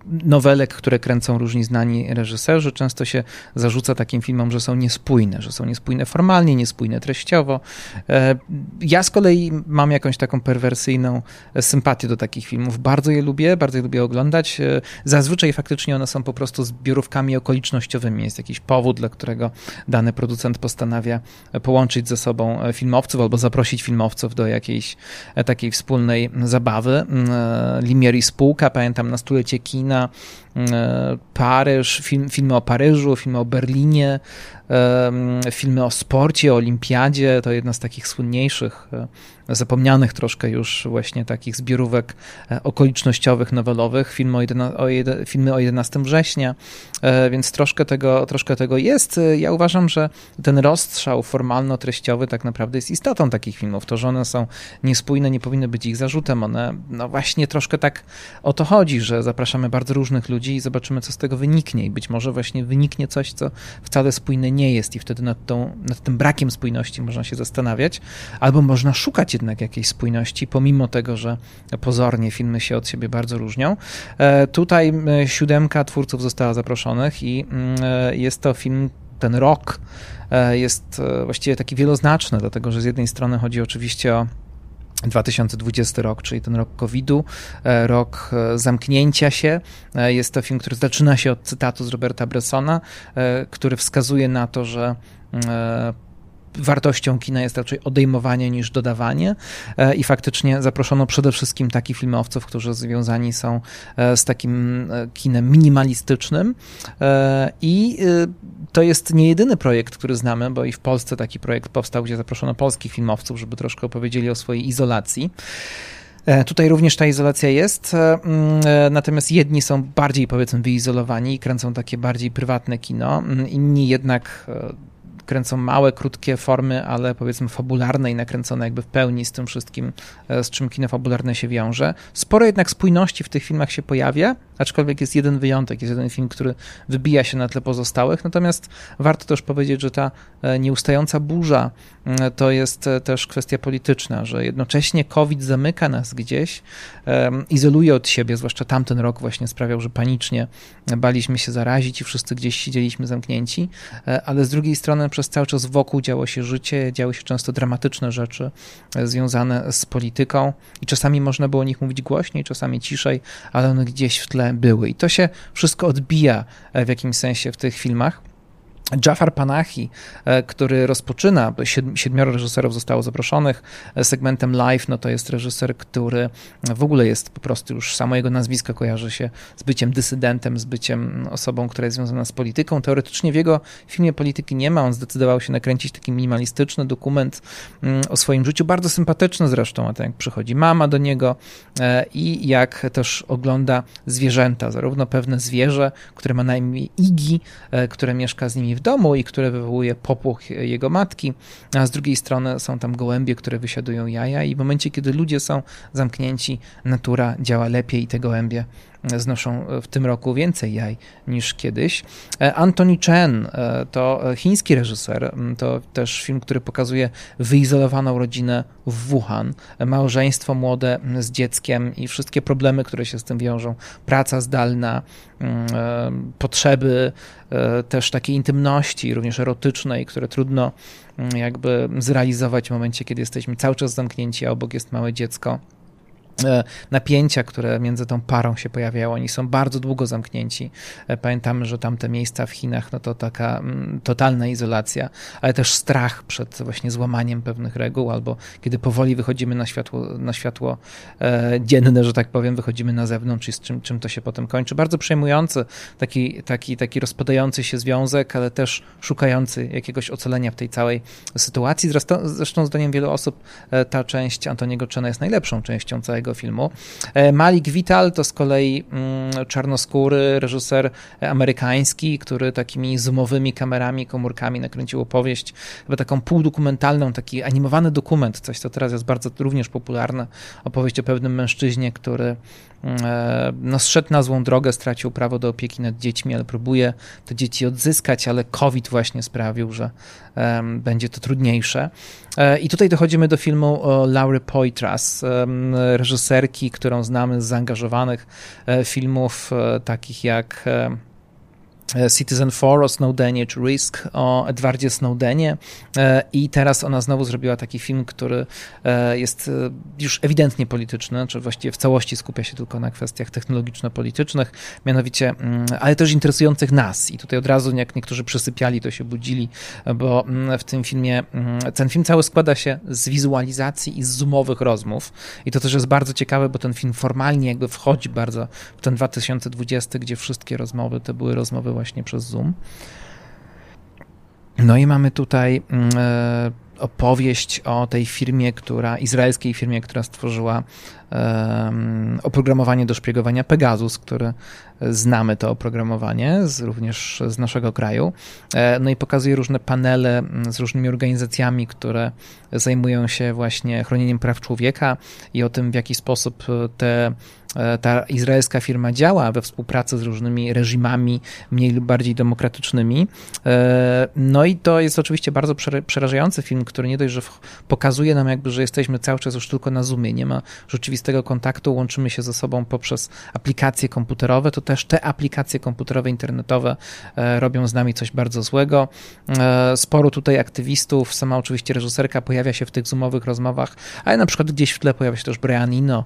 nowelek, które kręcą różni znani reżyserzy, często się zarzuca takim filmom, że są niespójne, że są niespójne formalnie, niespójne treściowo. E, ja z kolei mam jakąś taką perwersyjną sympatię do takich filmów. Bardzo je lubię, bardzo je lubię oglądać. E, zazwyczaj faktycznie one są po prostu zbiorówkami okolicznościowymi. Jest jakiś powód, dla którego dany producent postanawia połączyć ze sobą filmowców albo zaprosić filmowców do jakiejś takiej wspólnej zabawy. Limieri spółka, pamiętam na stulecie kina, kina, e, Paryż, film, filmy o Paryżu, filmy o Berlinie, filmy o sporcie, o olimpiadzie, to jedna z takich słynniejszych, e, zapomnianych troszkę już właśnie takich zbiorówek e, okolicznościowych, nowelowych, filmy o, jedna, o jed, filmy o 11 września, e, więc troszkę tego, troszkę tego jest. Ja uważam, że ten rozstrzał formalno-treściowy tak naprawdę jest istotą takich filmów. To, że one są niespójne, nie powinny być ich zarzutem. One, no właśnie troszkę tak o to chodzi, że zapraszamy bardzo różnych ludzi i zobaczymy, co z tego wyniknie. I być może właśnie wyniknie coś, co wcale spójne nie jest. I wtedy nad, tą, nad tym brakiem spójności można się zastanawiać, albo można szukać jednak jakiejś spójności, pomimo tego, że pozornie filmy się od siebie bardzo różnią. E, tutaj e, siódemka twórców została zaproszonych i e, jest to film, ten rok jest właściwie taki wieloznaczny, dlatego że z jednej strony chodzi oczywiście o 2020 rok, czyli ten rok COVID-u, e, rok e, zamknięcia się. E, jest to film, który zaczyna się od cytatu z Roberta Bressona, który wskazuje na to, że wartością kina jest raczej odejmowanie niż dodawanie e, i faktycznie zaproszono przede wszystkim takich filmowców, którzy związani są e, z takim e, kinem minimalistycznym i to jest nie jedyny projekt, który znamy, bo i w Polsce taki projekt powstał, gdzie zaproszono polskich filmowców, żeby troszkę opowiedzieli o swojej izolacji. Tutaj również ta izolacja jest, natomiast jedni są bardziej powiedzmy wyizolowani i kręcą takie bardziej prywatne kino, inni jednak kręcą małe, krótkie formy, ale powiedzmy fabularne i nakręcone jakby w pełni z tym wszystkim, e, z czym kino fabularne się wiąże. Sporo jednak spójności w tych filmach się pojawia, aczkolwiek jest jeden wyjątek, jest jeden film, który wybija się na tle pozostałych, natomiast warto też powiedzieć, że ta e, nieustająca burza to jest e, też kwestia polityczna, że jednocześnie COVID zamyka nas gdzieś, izoluje od siebie, zwłaszcza tamten rok właśnie sprawiał, że panicznie baliśmy się zarazić i wszyscy gdzieś siedzieliśmy zamknięci, ale z drugiej strony przez cały czas wokół działo się życie, działy się często dramatyczne rzeczy e, związane z polityką i czasami można było o nich mówić głośniej, czasami ciszej, ale one gdzieś w tle były. I to się wszystko odbija e, w jakimś sensie w tych filmach. Jafar Panahi, e, który rozpoczyna, siedmioro reżyserów zostało zaproszonych e, segmentem live, no to jest reżyser, który w ogóle jest po prostu już samo jego nazwisko kojarzy się z byciem dysydentem, z byciem osobą, która jest związana z polityką. Teoretycznie w jego filmie polityki nie ma, on zdecydował się nakręcić taki minimalistyczny dokument mm, o swoim życiu, bardzo sympatyczny zresztą, a to jak przychodzi mama do niego e, i jak też ogląda zwierzęta, zarówno pewne zwierzę, które ma na imię Igi, które mieszka z nimi w domu i które wywołuje popłoch jego matki, a z drugiej strony są tam gołębie, które wysiadują jaja i w momencie, kiedy ludzie są zamknięci, natura działa lepiej i te gołębie znoszą w tym roku więcej jaj niż kiedyś. Anthony Chen to chiński reżyser, to też film, który pokazuje wyizolowaną rodzinę w Wuhan, małżeństwo młode z dzieckiem i wszystkie problemy, które się z tym wiążą, praca zdalna, potrzeby też takiej intymności, również erotycznej, które trudno jakby zrealizować w momencie, kiedy jesteśmy cały czas zamknięci, a obok jest małe dziecko. E, napięcia, które między tą parą się pojawiały. Oni są bardzo długo zamknięci. E, pamiętamy, że tamte miejsca w Chinach, no to taka mm, totalna izolacja, ale też strach przed właśnie złamaniem pewnych reguł, albo kiedy powoli wychodzimy na światło, na światło e, dzienne, że tak powiem, wychodzimy na zewnątrz i z czym, czym to się potem kończy. Bardzo przejmujący, taki, taki, taki rozpadający się związek, ale też szukający jakiegoś ocalenia w tej całej sytuacji. Zresztą, zresztą zdaniem wielu osób ta część Antoniego Czena jest najlepszą częścią całego filmu. E, Malik Vital to z kolei mm, czarnoskóry reżyser amerykański, który takimi zoomowymi kamerami, komórkami nakręcił opowieść, chyba taką półdokumentalną, taki animowany dokument, coś co teraz jest bardzo również popularne, opowieść o pewnym mężczyźnie, który E, no, zszedł na złą drogę, stracił prawo do opieki nad dziećmi, ale próbuje te dzieci odzyskać, ale COVID właśnie sprawił, że będzie to trudniejsze. E, I tutaj dochodzimy do filmu Laury Poitras, reżyserki, którą znamy z zaangażowanych e, filmów takich jak E, Citizen 4 o Snowdenie, czy Risk o Edwardzie Snowdenie. E, i teraz ona znowu zrobiła taki film, który e, jest już ewidentnie polityczny, czy właściwie w całości skupia się tylko na kwestiach technologiczno-politycznych, mianowicie, mm, ale też interesujących nas. I tutaj od razu jak niektórzy przysypiali, to się budzili, bo mm, w tym filmie, mm, ten film cały składa się z wizualizacji i z zoomowych rozmów. I to też jest bardzo ciekawe, bo ten film formalnie jakby wchodzi bardzo w ten 2020, gdzie wszystkie rozmowy to były rozmowy właśnie przez Zoom. No i mamy tutaj mm, e, opowieść o tej firmie, która, izraelskiej firmie, która stworzyła oprogramowanie do szpiegowania Pegasus, które znamy to oprogramowanie z, również z naszego kraju. E, no i pokazuje różne panele z różnymi organizacjami, które zajmują się właśnie chronieniem praw człowieka i o tym, w jaki sposób te e, ta izraelska firma działa we współpracy z różnymi reżimami mniej lub bardziej demokratycznymi. E, no i to jest oczywiście bardzo przerażający film, który nie dość, że pokazuje nam jakby, że jesteśmy cały czas już tylko na Zoomie, nie ma rzeczywistego kontaktu, łączymy się ze sobą poprzez aplikacje komputerowe, to też te aplikacje komputerowe, internetowe e, robią z nami coś bardzo złego. Sporo tutaj aktywistów, sama oczywiście reżyserka pojawia się w tych zoomowych rozmowach, ale na przykład gdzieś w tle pojawia się też Brian Eno,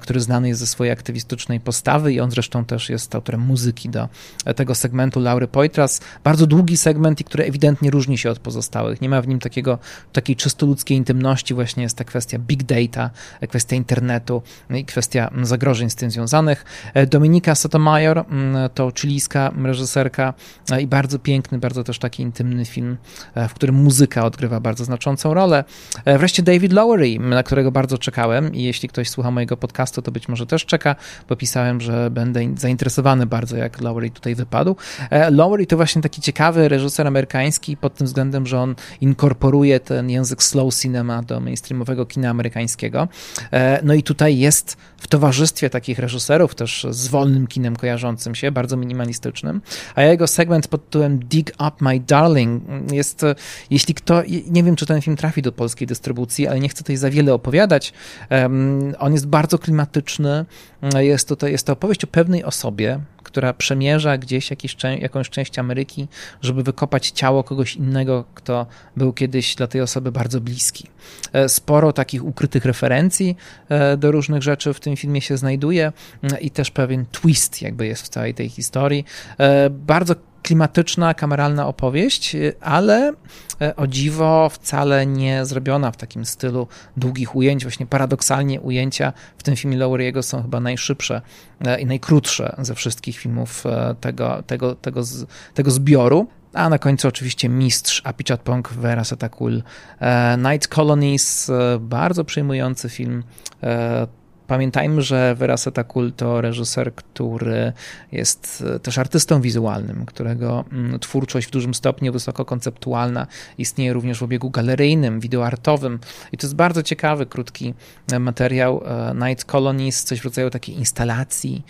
który znany jest ze swojej aktywistycznej postawy i on zresztą też jest autorem muzyki do tego segmentu Laury Poitras. Bardzo długi segment i który ewidentnie różni się od pozostałych. Nie ma w nim takiego, takiej czysto ludzkiej intymności, właśnie jest ta kwestia big data, kwestia internetu i kwestia zagrożeń z tym związanych. Dominika Sotomayor to chilijska reżyserka i bardzo piękny, bardzo też taki intymny film, w którym muzyka odgrywa bardzo znaczącą rolę. E, wreszcie David Lowery, na którego bardzo czekałem i jeśli ktoś słucha mojego podcastu, to być może też czeka, bo pisałem, że będę zainteresowany bardzo, jak Lowery tutaj wypadł. E, Lowery to właśnie taki ciekawy reżyser amerykański pod tym względem, że on inkorporuje ten język slow cinema do mainstreamowego kina amerykańskiego. E, no i tutaj jest w towarzystwie takich reżyserów, też z wolnym kinem kojarzącym się, bardzo minimalistycznym, a jego segment pod tytułem Dig Up My Darling jest, jeśli kto, nie wiem, czy ten film trafi do polskiej dystrybucji, ale nie chcę tutaj za wiele opowiadać. On jest bardzo klimatyczny. Jest to, jest to opowieść o pewnej osobie, która przemierza gdzieś jakiś, jakąś część Ameryki, żeby wykopać ciało kogoś innego, kto był kiedyś dla tej osoby bardzo bliski. E, sporo takich ukrytych referencji e, do różnych rzeczy w tym filmie się znajduje e, i też pewien twist jakby jest w całej tej historii. Bardzo klimatyczna, kameralna opowieść, ale e, o dziwo wcale nie zrobiona w takim stylu długich ujęć. Właśnie paradoksalnie ujęcia w tym filmie Lowery'ego są chyba najszybsze e, i najkrótsze ze wszystkich filmów e, tego, tego, tego, tego zbioru. A na końcu oczywiście mistrz Apichatpong Verasatakul Night Colonies, bardzo przejmujący film pamiętajmy, że Veracetakul to reżyser, który jest też artystą wizualnym, którego mm, twórczość w dużym stopniu wysoko konceptualna istnieje również w obiegu galeryjnym, wideoartowym i to jest bardzo ciekawy, krótki materiał Night Colonies, coś w rodzaju takiej instalacji,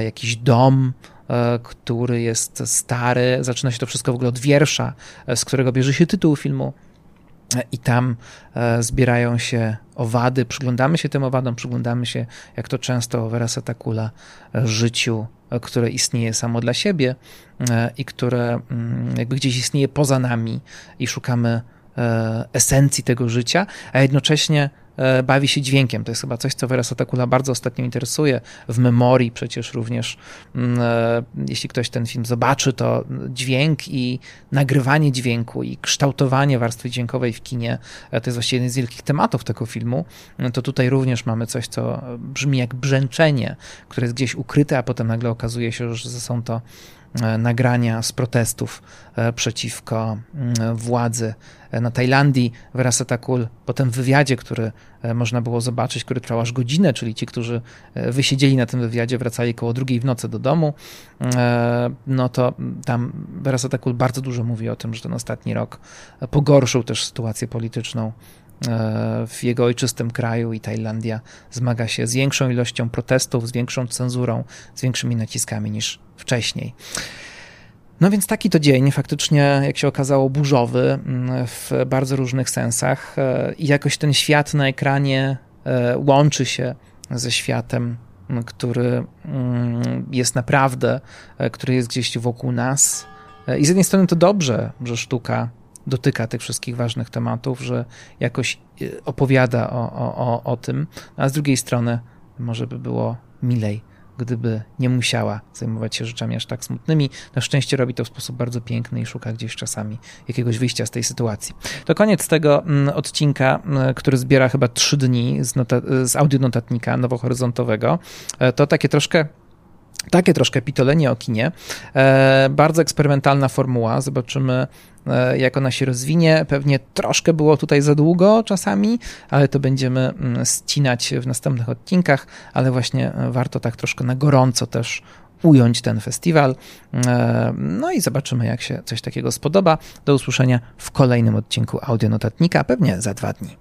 jakiś dom, E, który jest stary. Zaczyna się to wszystko w ogóle od wiersza, e, z którego bierze się tytuł filmu. E, I tam zbierają się owady, przyglądamy się tym owadom, przyglądamy się, jak to często Verasatakula, życiu, które istnieje samo dla siebie i które mm, jakby gdzieś istnieje poza nami i szukamy esencji tego życia, a jednocześnie E, bawi się dźwiękiem. To jest chyba coś, co Vera Takula bardzo ostatnio interesuje. W memorii przecież również, mm, e, jeśli ktoś ten film zobaczy, to dźwięk i nagrywanie dźwięku i kształtowanie warstwy dźwiękowej w kinie e, to jest właściwie jeden z wielkich tematów tego filmu. To tutaj również mamy coś, co brzmi jak brzęczenie, które jest gdzieś ukryte, a potem nagle okazuje się, że są to E, nagrania z protestów e, przeciwko mm, władzy e, na Tajlandii w Rasatakul. Potem wywiadzie, który można było zobaczyć, który trwał aż godzinę, czyli ci, którzy wysiedzieli na tym wywiadzie, wracali koło drugiej w nocy do domu, no to tam Rasatakul bardzo dużo mówi o tym, że ten ostatni rok pogorszył też sytuację polityczną w jego ojczystym kraju i Tajlandia zmaga się z większą ilością protestów, z większą cenzurą, z większymi naciskami niż wcześniej. No więc taki to dzień, faktycznie, jak się okazało, burzowy mm, w bardzo różnych sensach e, i jakoś ten świat na ekranie e, łączy się ze światem, który mm, jest naprawdę, e, który jest gdzieś wokół nas. I z jednej strony to dobrze, że sztuka dotyka tych wszystkich ważnych tematów, że jakoś opowiada o, o, o, o tym, a z drugiej strony może by było milej gdyby nie musiała zajmować się rzeczami aż tak smutnymi. Na szczęście robi to w sposób bardzo piękny i szuka gdzieś czasami jakiegoś wyjścia z tej sytuacji. To koniec tego mm, odcinka, mm, który zbiera chyba trzy dni z, z audionotatnika nowohoryzontowego. E, to takie troszkę takie troszkę pitolenie o kinie. E, bardzo eksperymentalna formuła. Zobaczymy, e, jak ona się rozwinie. Pewnie troszkę było tutaj za długo czasami, ale to będziemy mm, ścinać w następnych odcinkach, ale właśnie e, warto tak troszkę na gorąco też ująć ten festiwal. No i zobaczymy, jak się coś takiego spodoba. Do usłyszenia w kolejnym odcinku Audionotatnika, pewnie za dwa dni.